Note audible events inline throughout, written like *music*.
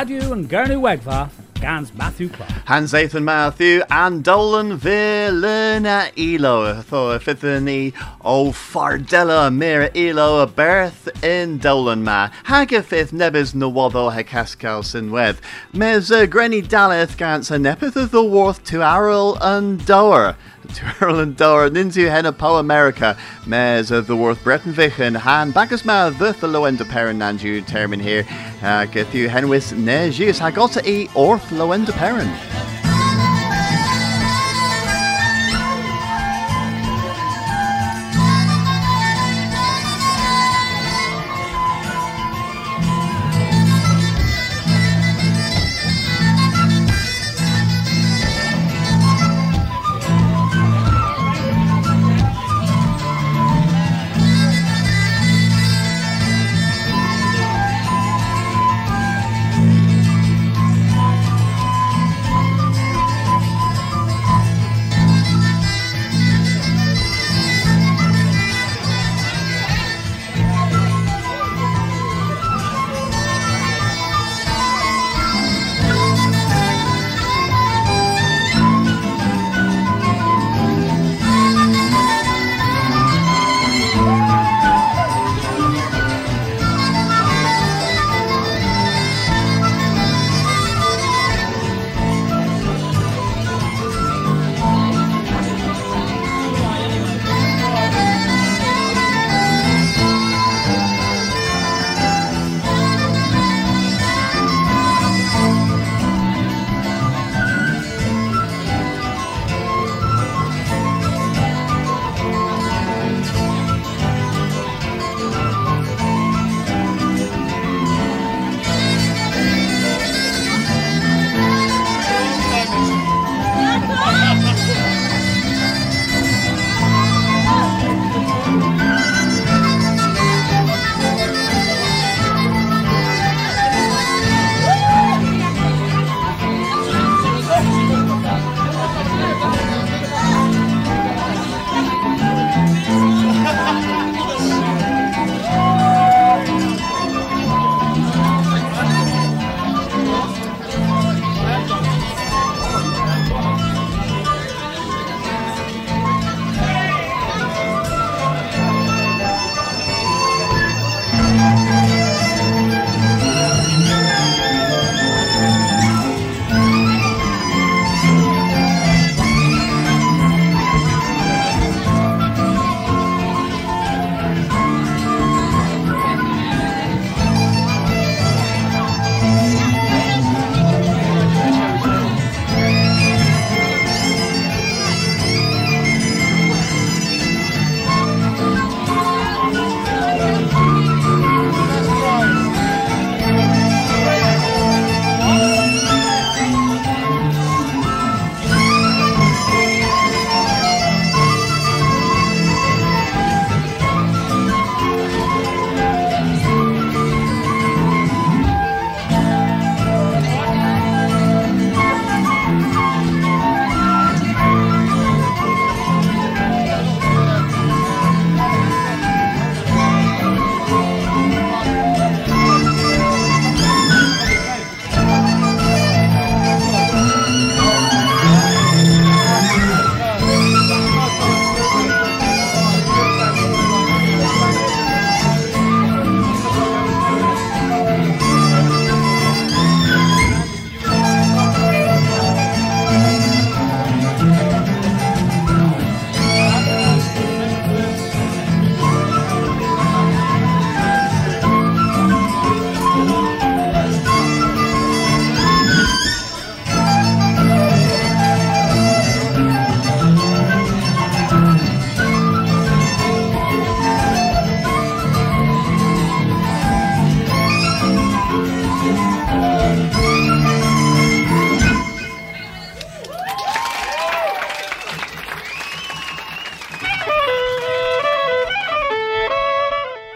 Radio and Gernu Wegva, Gans Matthew Clark. Hans Ethan Matthew and Dolan Vilena Elo. Tho fithani o Fardella Mira Elo a birth in Dolan ma. Haga fifth nebis no wado hekascal sin wed. Mes uh, Granny Daleth gans a nepith of the worth to Arrel and Dower. *laughs* Ireland Dower Ninzu Henna America Mes of the Worth Breton Vichen Han Bagus Ma the Low End of Parent Nanju termin here uh, Get you Henwis Ne Hagota E Orth Low End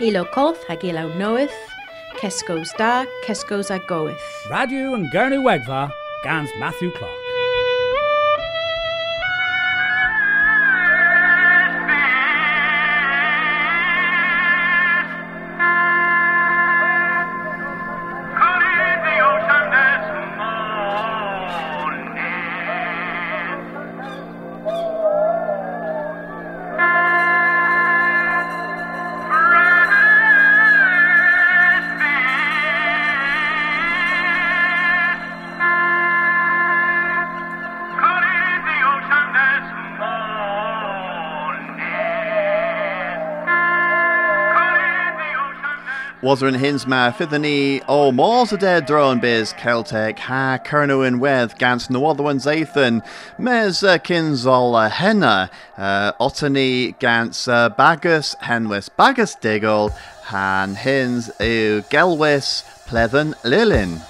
of Parent Ilo Colth hag ilo knoweth, Kesco's da, Kesco's a goeth. Radio and Gurney Wegva, Gans Matthew Clark. Was in hins ma fithani o mors a dead drone biz Celtic ha Kernuin weth gans no other one's Athan mes kinzol henna uh, otani gans bagus henwis bagus diggle han hins u gelwis pleathan lilin.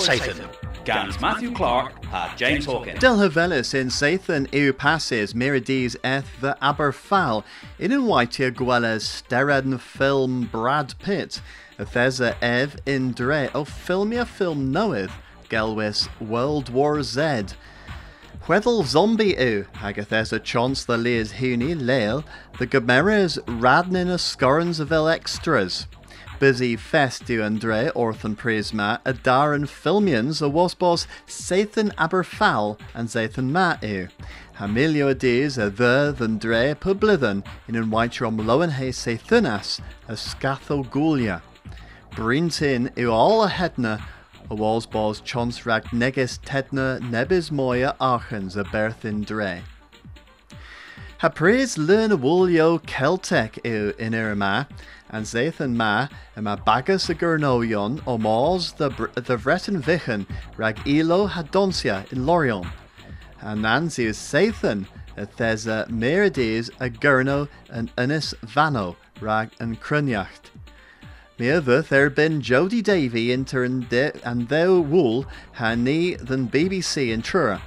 Satan. Gans Matthew Clark James Hawkins. Del Havelis in Sathan eu passes Mirides eth the Aberfal in whitea gwelles stered film Brad Pitt Athesa ev in dre o filmia film noeth gelwis World War Z Whethel zombie u hagathesa chance the leas huni leil the gameras radnin a scorns of extras busy festu Andre Orthan Prisma a Darren Filmians a wasbos Sathan Aberfal and Zathan Ma'u. Hamilio Adiz a the than dre publithan in an whiterom lowen he Sathanas a Scathol Gulia. Brintin u all a hedna a balls chons rag negus tedna nebis moya achens a berthin dre. Ha learn woolio Celtic u in irma, and Zathan ma, and ma bagus a gurnoion, o mals the, vretin vichen rag ilo hadonsia in Lorion. And Nancy Sathan, a thesa merides a gurno and unis vano rag and Chruinnaght. Meover there been Jody Davy inter and thou wool ha ni than BBC in Trura.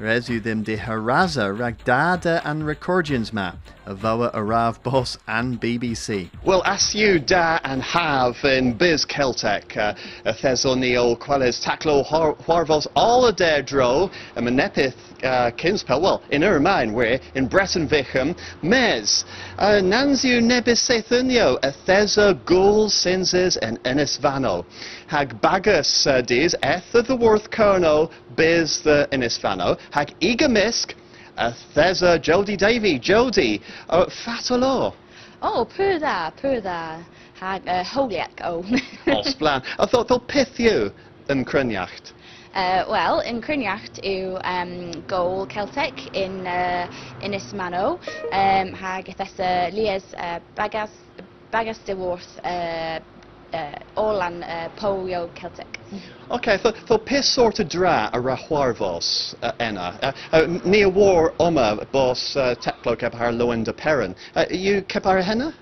Resu them de haraza rag dada and recordians ma, a voa arav boss and BBC. Well, as you da and have in Biz Celtic, uh, thesonio quales taclo harvos all a dro, a manepith uh, kinspel, well, in Ermine, where in Breton Vichem, mes, uh, nanziu nebis sethunio, a thesa gul sinses and enis vano. hag bagus uh, dies eth the worth colonel biz the Inisfano, hag eager misk, uh, Jody Davy, Jody, uh, fatalo. Oh, pwyr dda, pwyr dda, hag uh, holiac *laughs* o. Osblan. I thought they'll pith you yn Cryniacht? Uh, well, yn Cryniacht yw um, gol Celtic in uh, Ynys Mano, um, hag ethesa Lies uh, Bagas, Bagas de Wrth uh, uh, Orlan uh, Polio Celtic. Ok, tho sort of dra a ra chwarfos uh, enna? Uh, uh, ni a war oma bos uh, teplo kep ar loen de perin. Uh, you kep ar henna?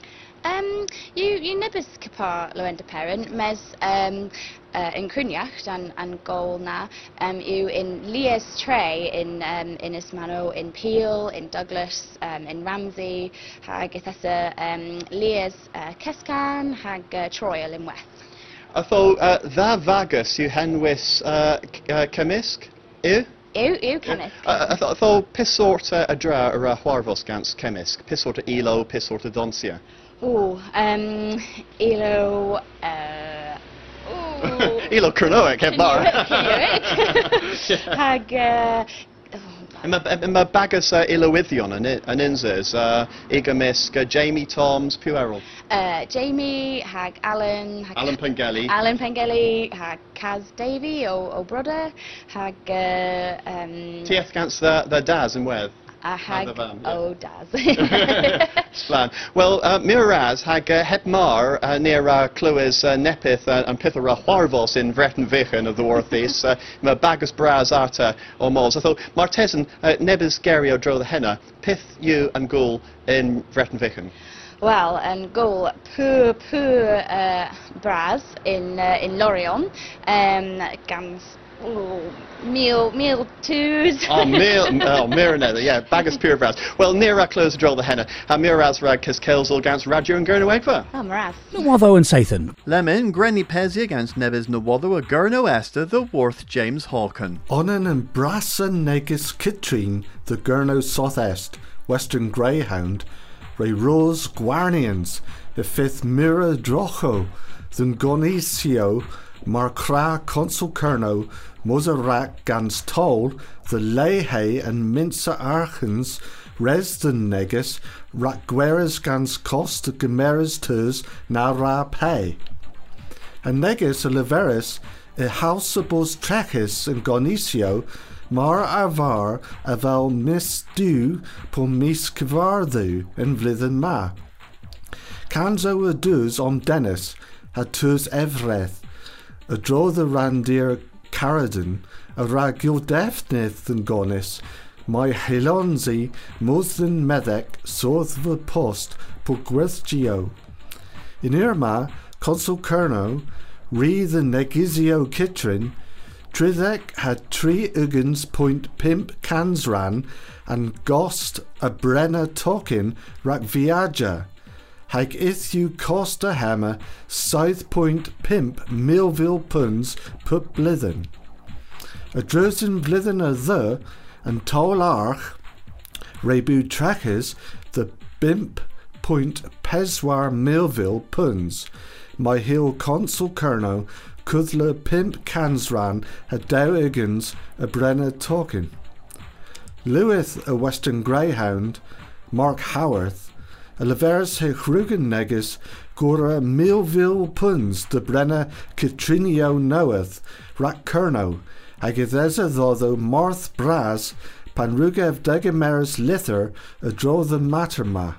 Um, you, you nibus kapar Loenda Perrin, mes um, uh, in Chruinnaght and, and Gol na, um, you in Lias Trey in um, in Ismano, in Peel, in Douglas, um, in Ramsey, hag ithesa um, Lias uh, Keskan, hag uh, Troy in West. I thought uh, dda fagus yw henwys uh, uh, cymysg? Yw? Yw, yw cymysg. I, I thought, I thought pis sort uh, a dra yr uh, chwarfos gans cymysg, pis sort o ilo, pis sort o donsia. Ooh, um, ilo, uh, ooh. *laughs* ilo Cronoic, heb bar. Hag, Mae bagus uh, ilowyddion yn, yn uh, uh, Jamie Toms, pw erol? uh, Jamie, hag Alan, hag Alan Pengelly. Alan Pengelly, hag Kaz Davy o, o Brother, hag, uh, um, Tieth gans the, the daz yn wedd? Hag the fam, yeah. o Daz. Slan. Uh, mi raz hag uh, heb mar uh, near uh, clywys uh, nepith uh, and pithera chwarfos in Vreton Vichen of the Warthis. uh, *laughs* mae bagus bras arta o mols. I thought, Martesan, uh, nebys gerio dro the henna, pith you and gul in Vreton Vichen. Well, and gol pŵr pŵr uh, bras in, uh, in Lorion, um, gans Ah, *laughs* oh, mil, mil twos. Oh, mil, oh, Miranether, yeah, bagus pure bras. Well, near our close dro the henna, ha miraz rag cys kelzel gans radio and gurno egva. Oh, maras. Nwatho and Sathan. Lemon, Grenny Pezzy against Nebis Nawatho a Gurno Esther, the Worth James Hawken. Onan and Brassa Negus Kitrine, the Gurno Southest, Western Greyhound, Ray Rose Guarnians, the fifth Mira Drocho, the Gonisio, Marcra Consul Kerno, Mozarak Gans Toll, the Lehe and Minsa Archens, Resden Negus, Rakgueras Gans Cost, Gemeras Turs, Nara Pay. And negus a leveris e hausabos trechis yn gonisio mar arfar a fel mis du po mis cyfarddw yn flwyddyn ma. Canzo y dws om Dennis a tws efreth a drodd y randir Caradon a ragil defnydd yn gonis mae helonzi mwddyn meddec sodd fy post po gwerthgio. In Irma, Consul Kerno, re the Negizio Kitrin, Tridek had three ugans point pimp cansran and gost a brenna tokin rak viaja. Hag ithu costa hammer south point pimp Millville puns put blithen. A drosen blithen a the and tol arch rebu trackers the bimp point Peswar Millville puns. My hill consul kerno Kuthla pimp cansran a dow igans a Brenner talking. Lewith a western greyhound, Mark Howarth, a leveris he chrúgan negus gora milvil puns de brenna Kitrinio knoweth, rak kerno, ag idhesa dhoddo marth bras pan rugev degemeris lither a drothan materma.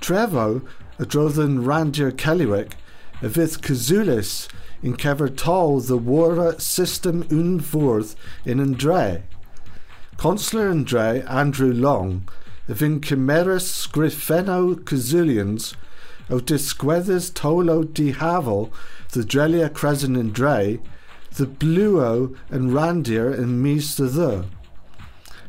Trevo a drothan randir Kellywick, a vith Kazulis in kever tall the wara system un vorth in Andre. Consular Andre Andrew Long, a vin chimeris scrifeno Kazulians, o disquethers tolo di havel, the drelia cresen Andre, the bluo and randir in mis the the.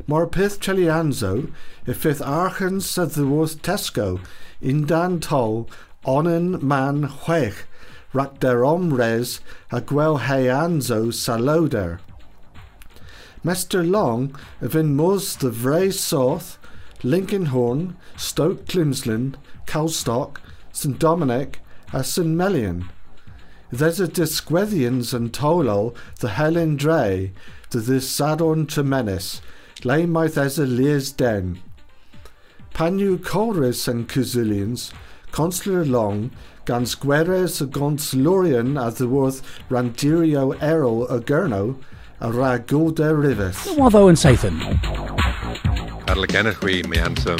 Mor pith chelianzo, e fifth archens sa the was tesco, in dan tol, onen man huech, derom res, a gwel heanzo saloder. Mester Long, of in mos the Vray South, Linkinhorne, Stoke Climsland, Calstock, St Dominic, a St Mellion. There's a Disquethians and Tolol, the Helen Dre, to this Sadorn Tremenis, lay my there's a Lears Den. Panu Colris and Cuzulians, Consular Long, Gans Guerres Gons Lorian as the worth Randirio Errol Agurno, a Ragulda Rivers. Watho and Sathan. Cadel Kenneth we me handsome.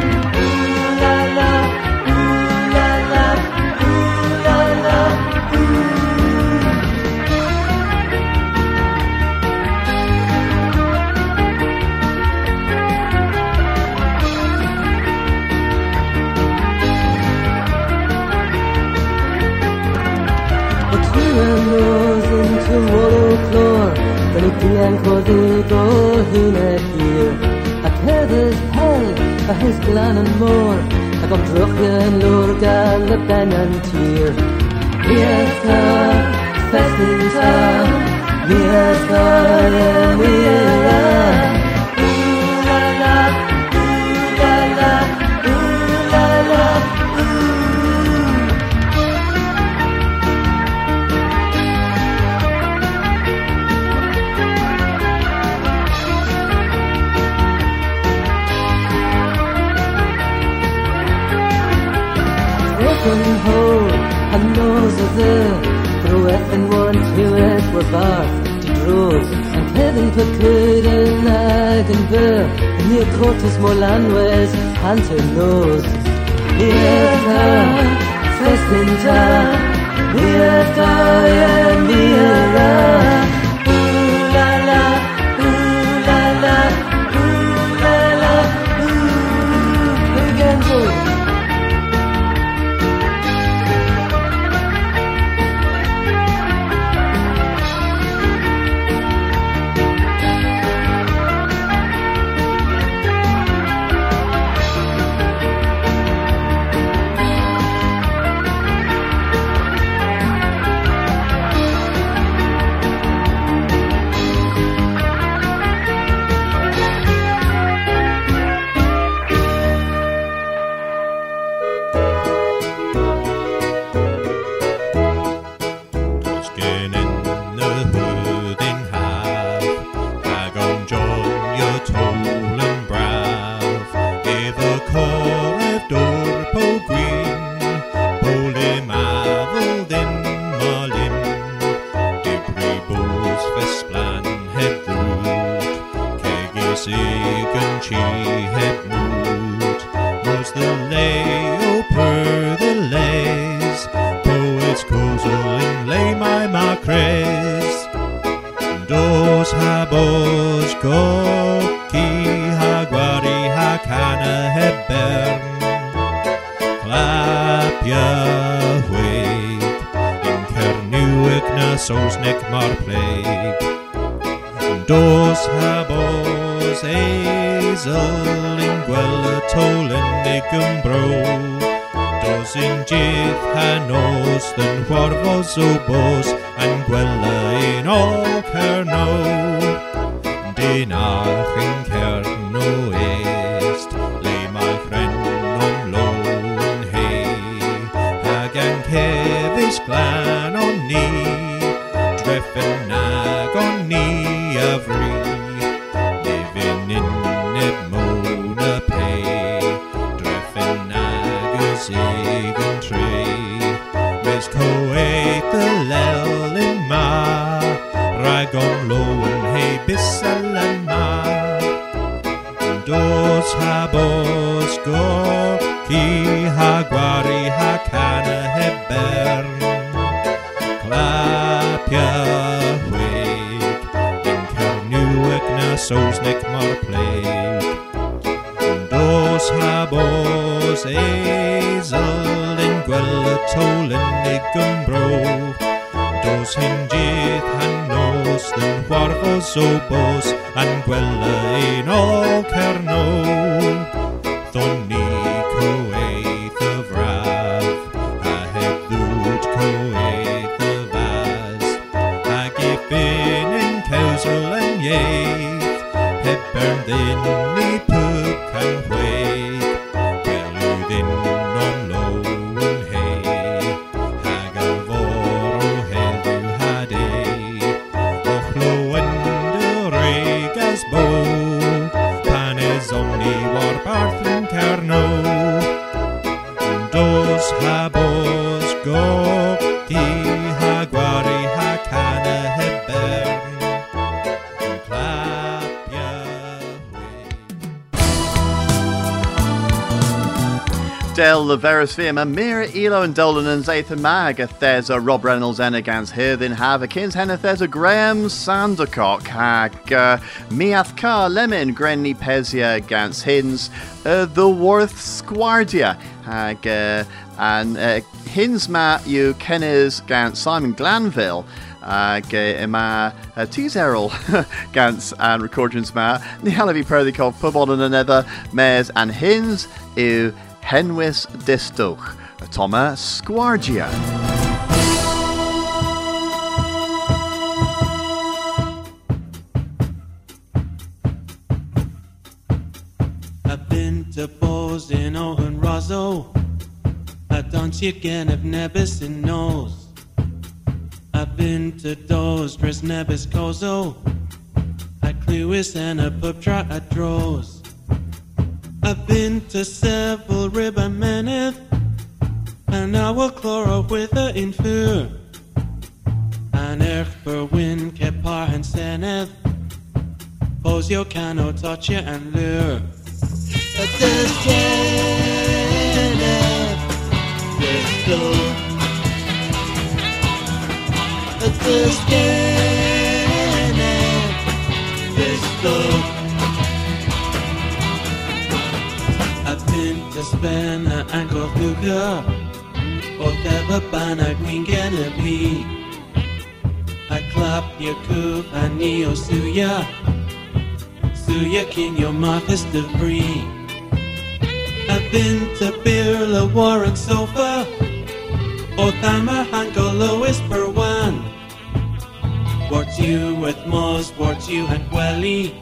Then he began for the door he net here A tether's hell a his glan and more A got druchian lurgan the ben and tear Miesta festinta Miesta emira Ooh and nose of the Through it and one to it were bath Drove and heaven put good in nag and And near Cortes more landways Hunter knows. nose Mieta festinta Mira na Sosnik mar plague Dos habos ezel in gwella tolen nigum bro Dos in jith hanos than warvos obos and gwella in all kerno Dinach in kerno in ma Ragon loen hey bissalan ma Dos habos go tolen igum bro. Dos hinjith han nos dyn warfos obos an gwella in all cerno Thoni coeith y fraf a heb ddwd coeith y fas Ac i ffyn yn cewsol yn ieith heb byrddyn ni Del the Verus Firma, Mira Elo and Dolan and Zathan Mag, a there's a Rob Reynolds en against Hirthin Have a Kins Henna there's a Graham Sandercock hag uh, Miath Lemon Grenny Pezia Gans, Hins uh, the Worth Squardia hag uh, and uh, Hins ma you Kenners Gans, Simon Glanville uh, yma uh, erol *laughs* gans and recordings ma ni halafi cof pybod another mares and hins yw henwys distwch y toma I've been to Bosino and Rosso. I've done chicken of Nebis and Nose. I've been to Dos, Dres Nebis Kozo. I Cluis and a pub trot at Dros. I've been to several ribbon meneth. And I will chloro with a in fur. And erch berwin kepar and seneth. Pose your cano, touch you and lure. But the Kenneth, the Pistol. The skinny pistol. I've Spain and Corfuga. Och där barna Green Canopy. I clap your coup and neo suya. Suya king your mouth is the free. I've been to beer Birla Warren Sofa. Othama Hanko Lois per one. Wart you with Moss, wart you and Welly.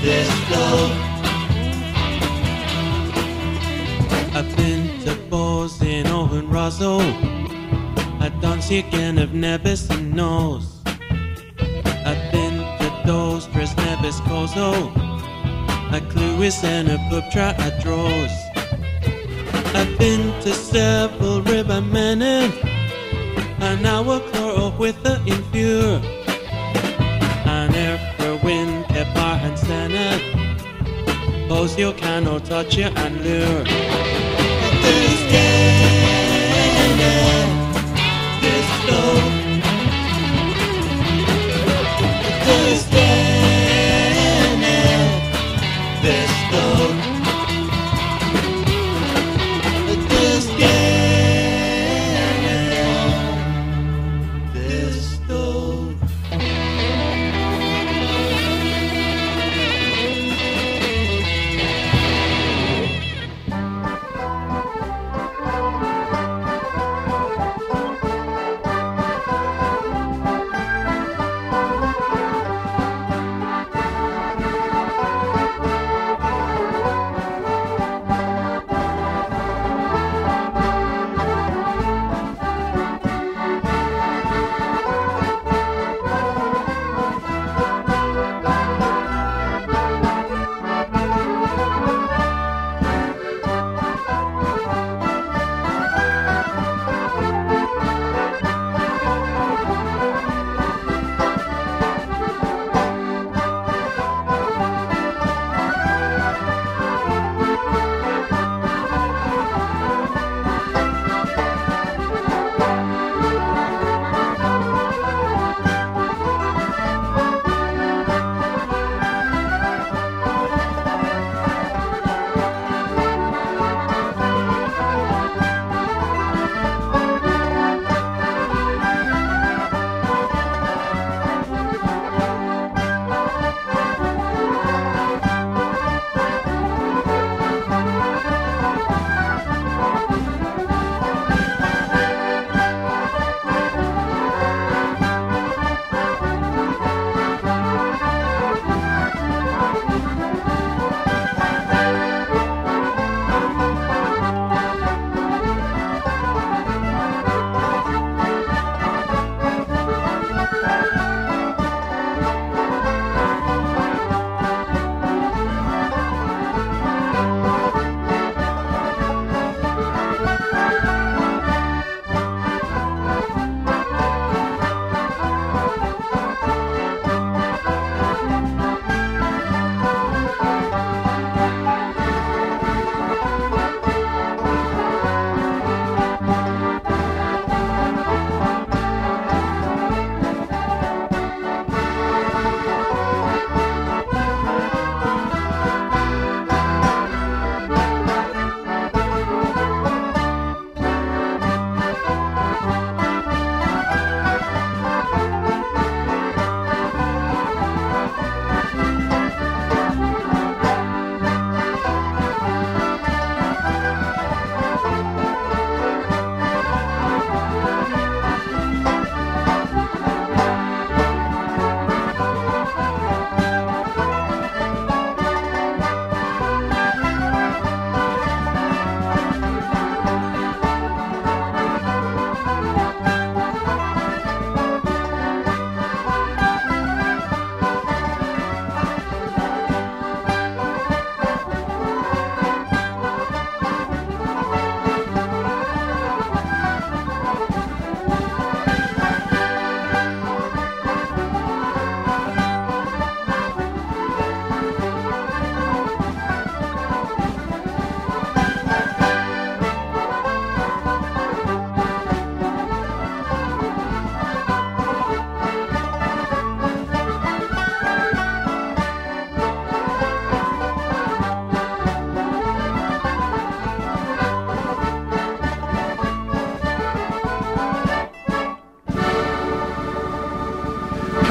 Pistol. I've been to in Owen Rosso. I done again of Nebis and Nose. I've been to Dos, Tris Nebis Kozo. A Cluis and a Puptra at Dros. I've been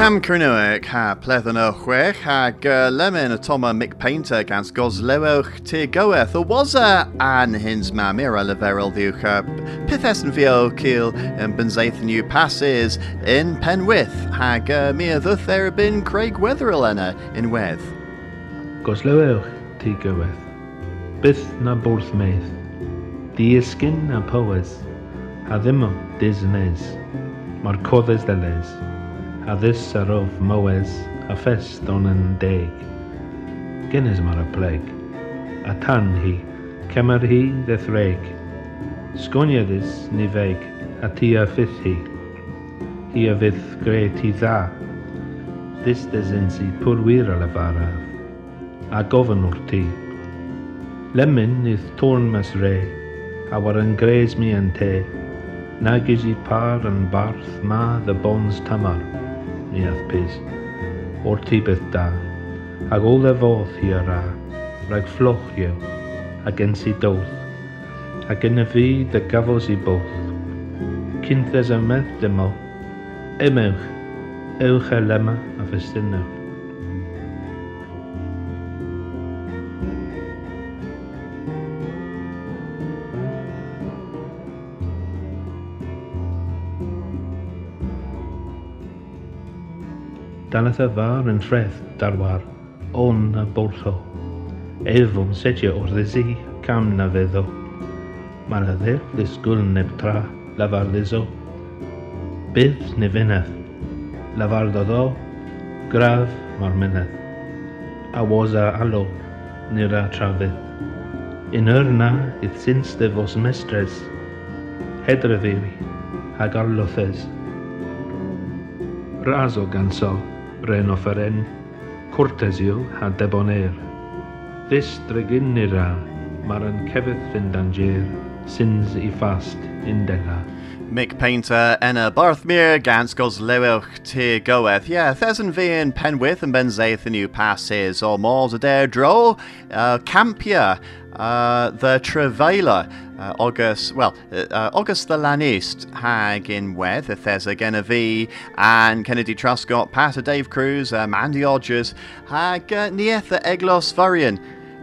Am crinweg ha pledden o chwech hag uh, lemon y toma Mick Painter gans goslewch te goeth o waza an hins ma mira leferol ddiwch a pithes yn fio cil yn bynzaeth new passes in penwith hag uh, mi ydwth erbyn Craig Wetherill yna yn wedd. Goslewch te goeth, byth na bwrth meth, di ysgyn na powys, a ddim o disnes, mae'r coddys ddeles addusar of mywes a ffest on yn deg. Gynnes mar y pleg, a tan hi, cemer hi ddethreg. Sgoniadus ni feg, a ti a ffydd hi. Hi a fydd gre ti dda. Dys desyn si pwrwyr al y faraf, a gofyn wrth ti. Lemyn ydd torn mas re, a war yn gres mi yn te, nag is i par yn barth ma the bons tamar. Ni ath pys, o'r ti bydd da, ag ôl e fodd hi ar a, rhaid ffloch yw, ag yn si dowth, ag yn y fi dy gafos i both. Cynthes y medd dymol, emewch, ewch e lema a festynewch. danaeth y far yn ffredd darwar, on a bortho. Efwm setio o'r ddesi, cam na feddo. Mae'n adder ddisgwyl neb tra, lafar ddiso. Bydd neu fynydd, lafar dodo, graf mae'r mynydd. A was a alo, nir a trafydd. Yn yrna, idd syns dy fos mestres, hedrefiri, hag arlothes. Razo gan sol. Ren offeren, cortesio a debonair. This sins i fast indega. Mick Paynter enna Barthmere gans gos lewch te goeth. Yeah, there's fi yn Penwith yn benzaeth yn yw passes or mors a der dro. Uh, Campia, uh, the Trevailer. Uh, August, well, uh, August the Lanist hag in wedd, y thes and Kennedy Truscott, Pater Dave Cruz, um, Andy Odgers, hag uh, nieth the Eglos Varian.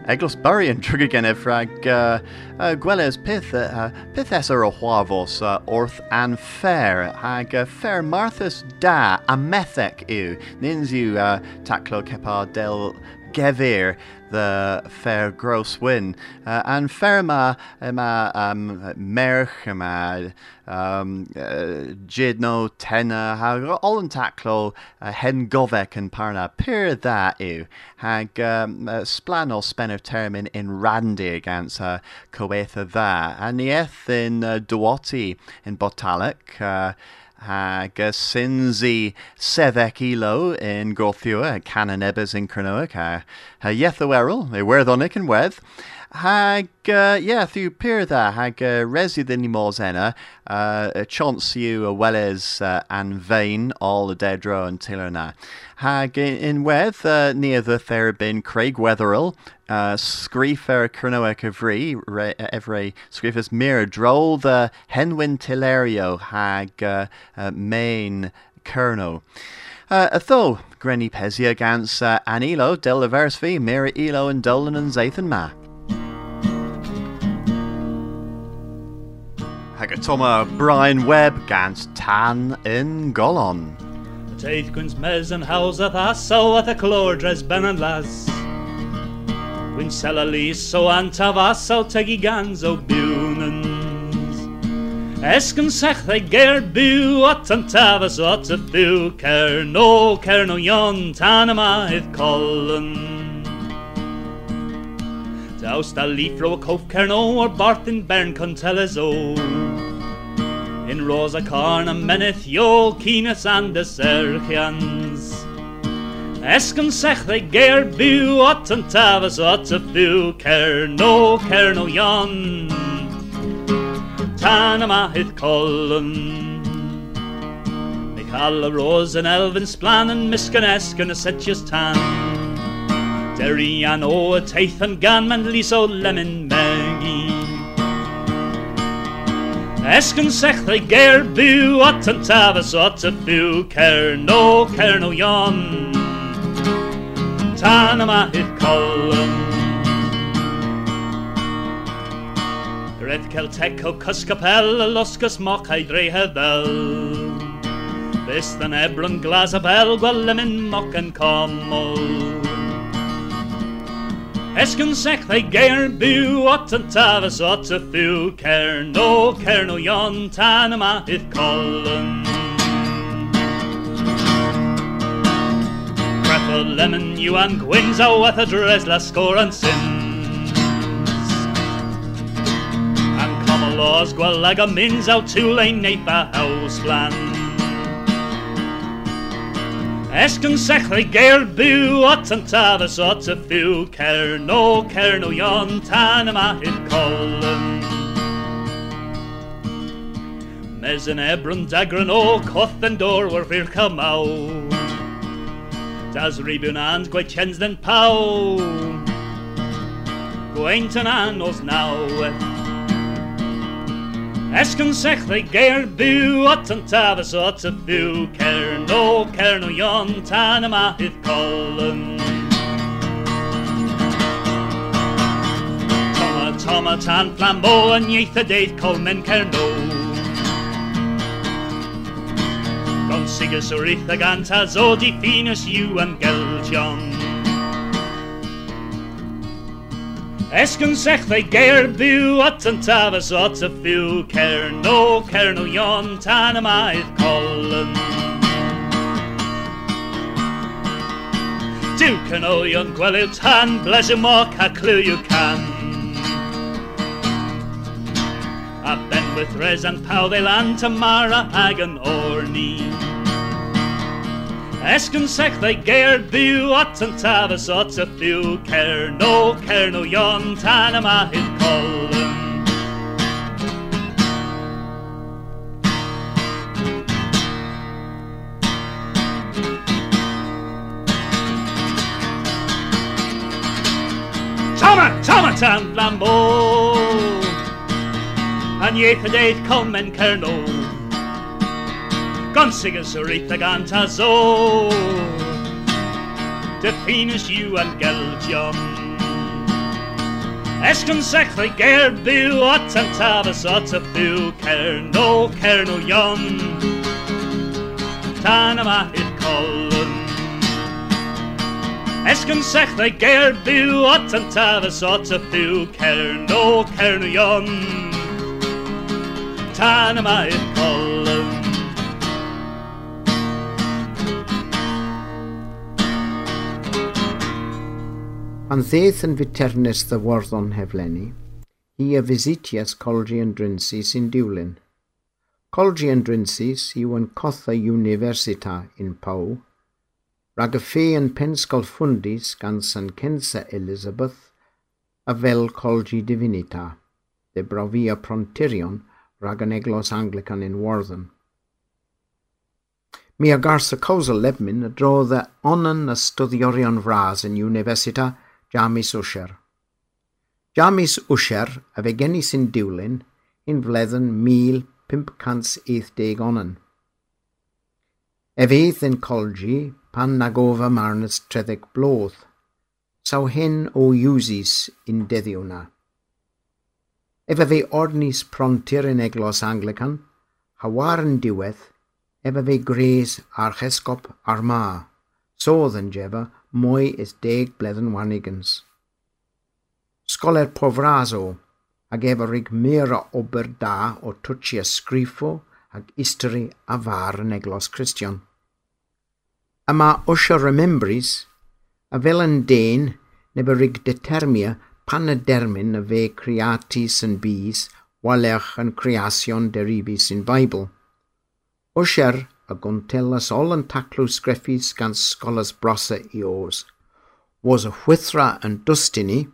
Eglos Burian trwy *laughs* gen efrag uh, uh, pith, uh, pith esar o chwafos uh, orth an fair hag uh, fair marthus da a methec yw. Nins yw uh, del gefir the fair gross win. Uh, and ferma ma, ma um, merch, ma um, uh, jidno, tena, hag all yn taclo uh, hen govek yn parna. Pyr dda yw, hag um, uh, splan spenner termyn in randy gans uh, coweitha dda. A nieth in uh, Dwati in Botalic, uh, hag uh, sinzi sevec ilo in Gorthua, canon ebers in Cronoic, ha, ha yeth o yn hag, uh, yeah, thiw pyr dda, hag uh, resi ddyn ni mors enna, uh, y chance yw y weles uh, an fein ol y dedro yn na. Hag in, in wedd, uh, ni ydw therabyn Craig Weatherhill, uh, sgrif er Cernoec Evry, re, efre sgrif ys mir drol the Tilerio hag uh, uh, main Cerno. Uh, a tho, Grenny Pesia gans uh, Anilo, del y vers fi, Elo and Dolan and Zathan Ma. Hag a Brian Webb gans Tan in Golon. Teith gwns mes yn haws a thaso at y clor dres ben and las. Gwyn sel a lis o antafas o tegi gans o biwnans. Esgyn sech ddau ger byw at o at y byw cer no cer no yon tan yma hydd Daws da lifro o cof cer no o'r barth yn bern conteles o. In rosa carn a meneth yo kines and serchians. Esgyn sech ddau ger byw at yn tafas o at cer no cer no yon tan yma hydd colyn. Neu cael y ros yn elfen sblan yn misgan esgyn y setius tan. Derian o y teith yn gan man lis o lemon megi. Esken sech the geir bu at an tafas at a fu cer no cer no yon Tan yma hyd colum Red Celtec o cysgapel y losgus moc a'i dre heddel Bys yn ebron glas a bel gwel yn moc yn comol Esken sech they geir bu at an tafas at a fu cer no cer no yon tan yma hyd colum Grapple lemon you and gwins a wath a dres la score and sins And come laws gwel ag a mins out to lane nape a house plan Esken sech they geir bu at an tafas at a fu cer no cer no yon tan yma hyd colum Mes yn ebron dagran o coth yn dor war fyr camaw Das ribwn and gwaith chens den paw. Gwaint yn anos naw Esken sech they geir bu at an tavas at a bu Ker no ker no yon tan yma hyd colum Toma toma tan flambo yn ieith y deith colmen ker no Gon sigus o ritha gant a zodi ffinus yw am geltion. Esken sech they geir bu at an tafas at a fu cer no cer no yon tan yma hyd colum Duke yn olion gwelyw tan bles y moc a clyw you can. A ben with res and paw they land tamara ag an orni Esken sech they geir bu at an tafas at a fu cer no cer no yon tan yma hyd colum Tama, tama tan flambo An ieith y deith colmen cer no Eith ag antas o Deffinus yw an geldion Esgon sech they geir bu at an tafas at a fu cer no cer no yon Tan yma hyd colum Esgon sech they geir bu at an a cer no cer no yon Tan yma hyd colum Pan ddeith yn viternus the warddon heflenni, hi a visitias colgi yn drinsi sy'n diwlyn. Colgi yn drinsi yw yn cotha universita in Pau, rag y ffe yn pensgol ffundis gan San Kensa Elizabeth a fel colgi divinita, de brofia prontirion rag yn eglos Anglican in Warden. Mi a garsa causa lebmin a drodd e onan a studdiorion fras yn universita Jamis Usher. Jamis Usher, a e fe geni sy'n diwlyn yn fleddyn 1580 onan. Efydd yn colgi pan na gofa marnas treddeg blodd, saw hyn o iwsis yn deddiw na. Efe fe ornis prontir yn eglos Anglican, hawar yn diwedd, efe fe gres archesgop ar ma, sodd yn jefa mwy is deg bledden wanigans. Sgoler pofraso ag efo rig mera ober da o twtsi ysgrifo ag istri a far yn eglos Christian. A mae osio remembris a fel yn den neb rig determia pan y dermyn y fe creati sy'n bys walech yn creasion derifi sy'n Bible. Osher a gontellas all an taclw sgreffis gan scolas brosa i was a whithra an dustini,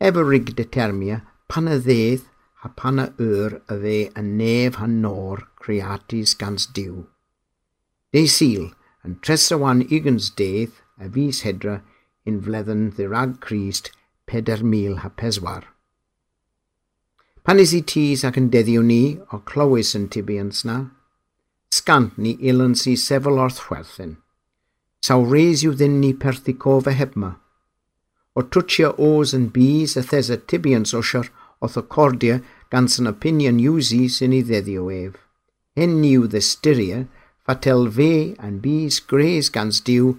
ever rig determia pan a ddedd a pan a ur a nef han nor creatis gans diw. De sil, an tresa wan igans dedd a vis hedra in fledden the rag peder mil ha peswar. Pan is i tîs ac yn deddio ni o clywys yn tibians na. Scant ni ilan si sefel o'r thwerthyn. Saw reis yw ddyn ni perthi cof heb ma. O twtio os yn bys a thes y tibians osiar oth o cordia gan sy'n opinion usi sy'n i ddeddio ef. Hyn niw ddystyria, fatel fe yn bys gres gans diw,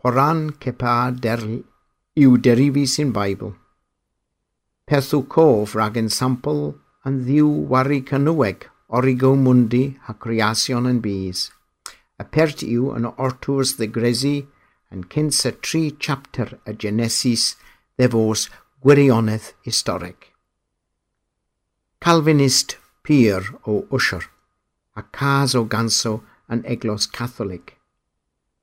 poran cepa der, yw derifi sy'n Bible. Perthw cof rag yn sampl yn ddiw wari origo mundi ha creasion yn bys. Y pert yw yn ortwrs the gresi yn cyns y tri chapter a Genesis ddefos gwirionedd historic. Calvinist pyr o Ussher a cas o ganso yn eglos Catholic.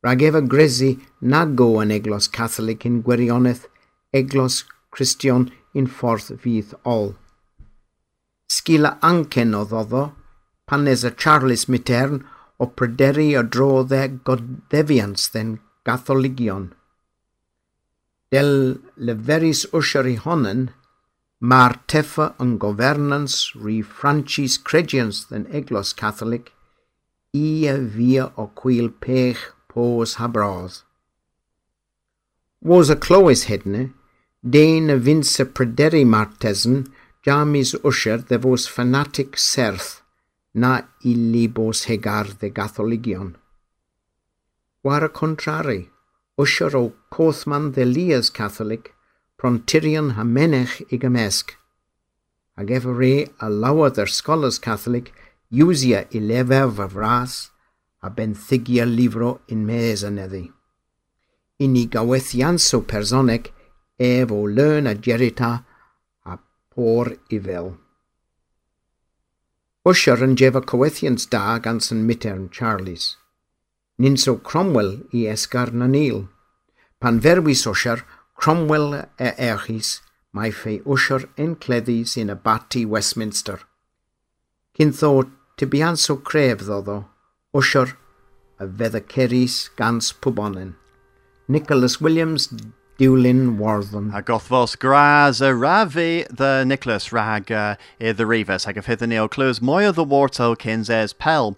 Rag efa gresi nad go yn eglos Catholic yn gwirionedd eglos Christian in ffordd fydd ol. Sgila ancen o ddoddo, pan nes y Charles Mitern o pryderu o drodde goddefians den Gatholigion. Del leferis usher i honen, Mae'r teffa yn governance ri Francis Credians den eglos Catholic i a via o cwyl pech pos habrodd. Was a clywys hedne, dein a vince prederi martesen, Jamis Usher de vos fanatic serth, na ilibos hegar dhe gatholigion. Wara contrari, Usher o Cothman dhe Lias Catholic, prontirion hamenech i gymesg. Ag efo re a lawad yr scholars Catholic, iwsia i lefef fy fras a benthigia lifro in mes yn eddi. I ni gawethians personeg ef o learn a gerita o'r ifel. Usher yn jefa cywethiant da gan sy'n mitern Charlies. Ninso Cromwell i esgar na nil. Pan ferwys Usher, Cromwell e erchis, mae fe Usher yn cleddi sy'n y bati Westminster. Cyntho tibianso cref ddoddo, Usher y fedda ceris gans pobonin. Nicholas Williams Diwlin Warthon. A gothfos gras a rafi the Nicholas rag uh, the Revis hag a fydd yn eo clws mwy o the warto cyns es pel.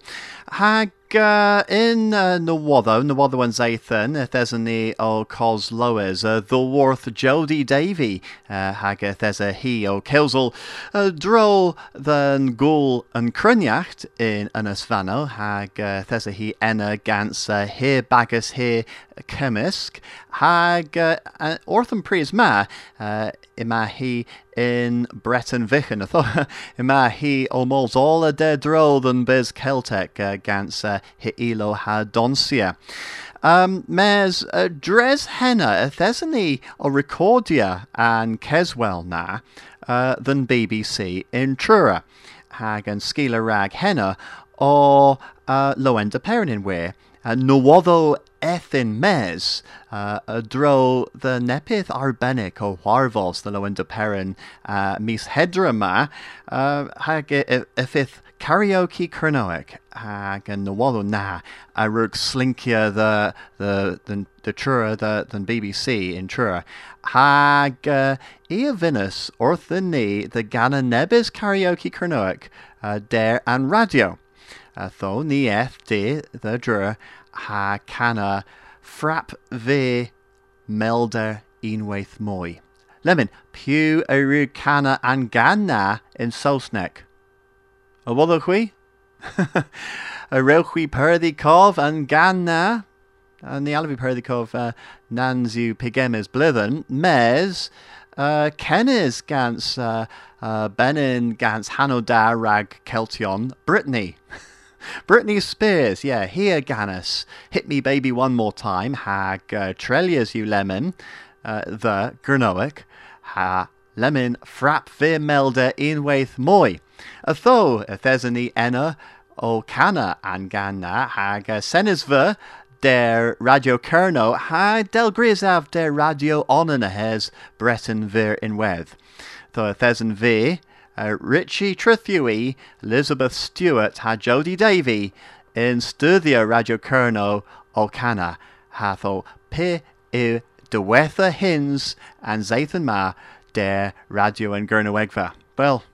Hag uh, in uh, Nawoddo, Nawoddo and Zathan, there's a ni o Cos Lowes, uh, the Worth Jody Davy, uh, there's a he o Kilsel, uh, dro the Gul and Chruinnaght in Ynys Fano, hag uh, a he enna gans uh, here bagus here cymysg, hag uh, orth yn pris uh, in Breton Vichen. Ytho, yma hi almost all a de dro than biz Celtic uh, gans uh, hi ilo ha donsia. Um, mes uh, dres henna thesany o recordia and Keswell na uh, than BBC in Trura. Hag and skila rag henna o uh, loenda perenin where. Uh, Nowoddo ethin mes uh, dro the nepith arbennic o warvos the lowen de perin uh, mis hedra ma uh, hag ifith karaoke kernoic hag and Nowoddo na a rug slinkia the the the the trura the the BBC in trura. Hag uh, ia vinus orth the gana nebis karaoke kernoic der and radio tho ni eth de the drua ha canna frap ve melder unwaith moi. Lemon, pew eru canna an ganna in Sosnek. A wadda chwi? *laughs* a rewchwi perdi cov an ganna an the alvi perdi cov uh, nanzu pigemes blithen mes uh, Kennis gans uh, uh, Benin gans Hanodar rag Keltion Brittany. *laughs* Britney Spears, yeah, here Gannis. Hit Me Baby One More Time, hag uh, Trelias You Lemon, uh, the Gernoic, ha Lemon Frap Vir Melder Inwaith Moi. A tho, a thesany enna, o canna an ganna, hag uh, Senisver, der Radio Kerno, ha del grisav der Radio onan Breton Vir Inweth. Tho a thesan ve, uh, Richie Trethewey, Elizabeth Stewart ha Jody Davy in studio Radio Kerno O'Cana hath o pe i dywetha hins and Zathan ma der radio and Gernowegva. Well,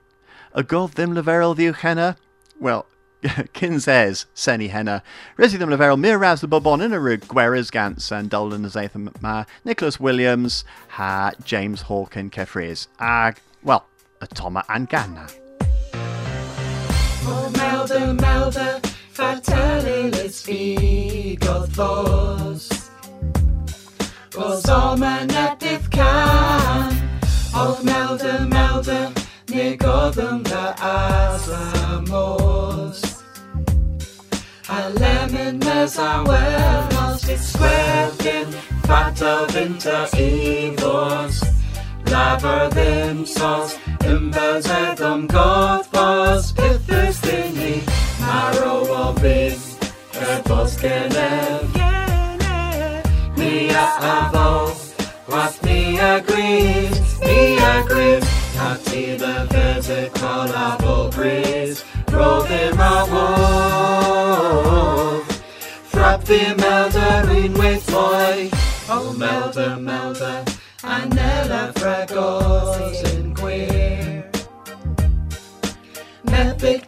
a them leverel view henna? Well, *laughs* Kin says, Senny Henna. Resi them leverel mir ras the bobon in a rug Gweras Gantz and Dolan Zathan Ma, Nicholas Williams, ha James Hawkin Kefries, ag, well, a Toma and Ganna. Be God thos. Was all man net if can. Melda, Melda, ni godem da asamos. A lemon mes a wellos, it's squared fato vinter evos. Laver them sauce, imbers at them god was, pithers thingy, marrow of it, epos genev. Mia avo, what me agrees, me agrees, Tati the physical apple breeze, roll them a wolf. Frap the melder in with boy, oh melder, melder, Anella fragos in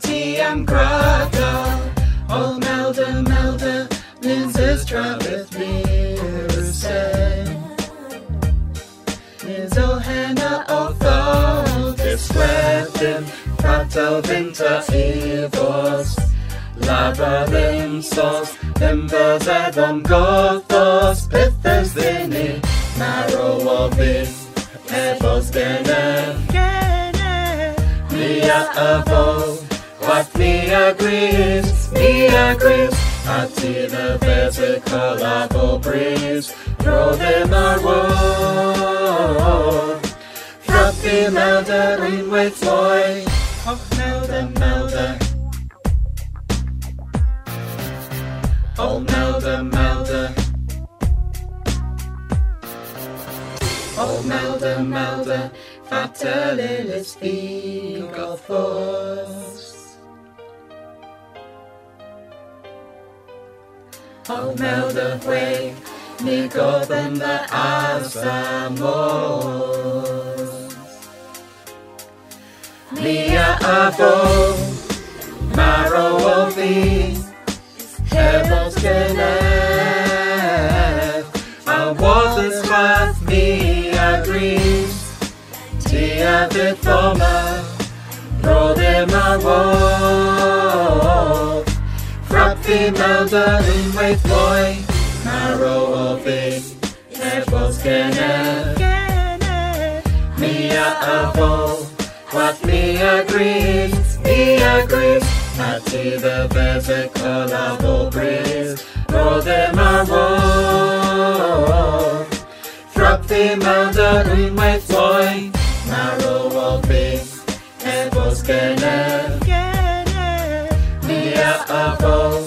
Tea and grada, oh melder, melder, Lindsay's with me, Nizo henna of thought, description, fratel vinter evos. Labyrinth sauce, embers edom gothos, pithers vini, marrow of evos genev. Mia avo, what me agrees, me agrees, Ati the apple breeze, throw them our woe. Fruppy melder in with boy, oh melder, melder. Oh melder, melder. Oh melder, melder, of us. Oh melder, way, ni godem the asamos. Mia avo, marrow of thee, Heavens genev, Tia vithoma, pro them a wolf. Frap the melder in with boy, marrow of it, Heavens genev. Mia avo, what me agrees, me agrees. Ati the physical apple breeze, roll them a wolf. Frap the with boy, marrow of it, Heavens genev. Mia avo,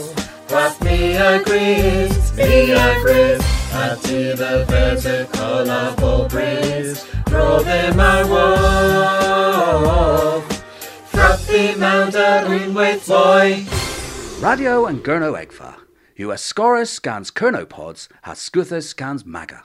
what me agrees, me agrees. Ati the physical apple breeze, roll them a wolf. Frap the melder in with boy. Radio and Gurno Egfa. US Scorus scans Kernopods has Scuthus scans Maga.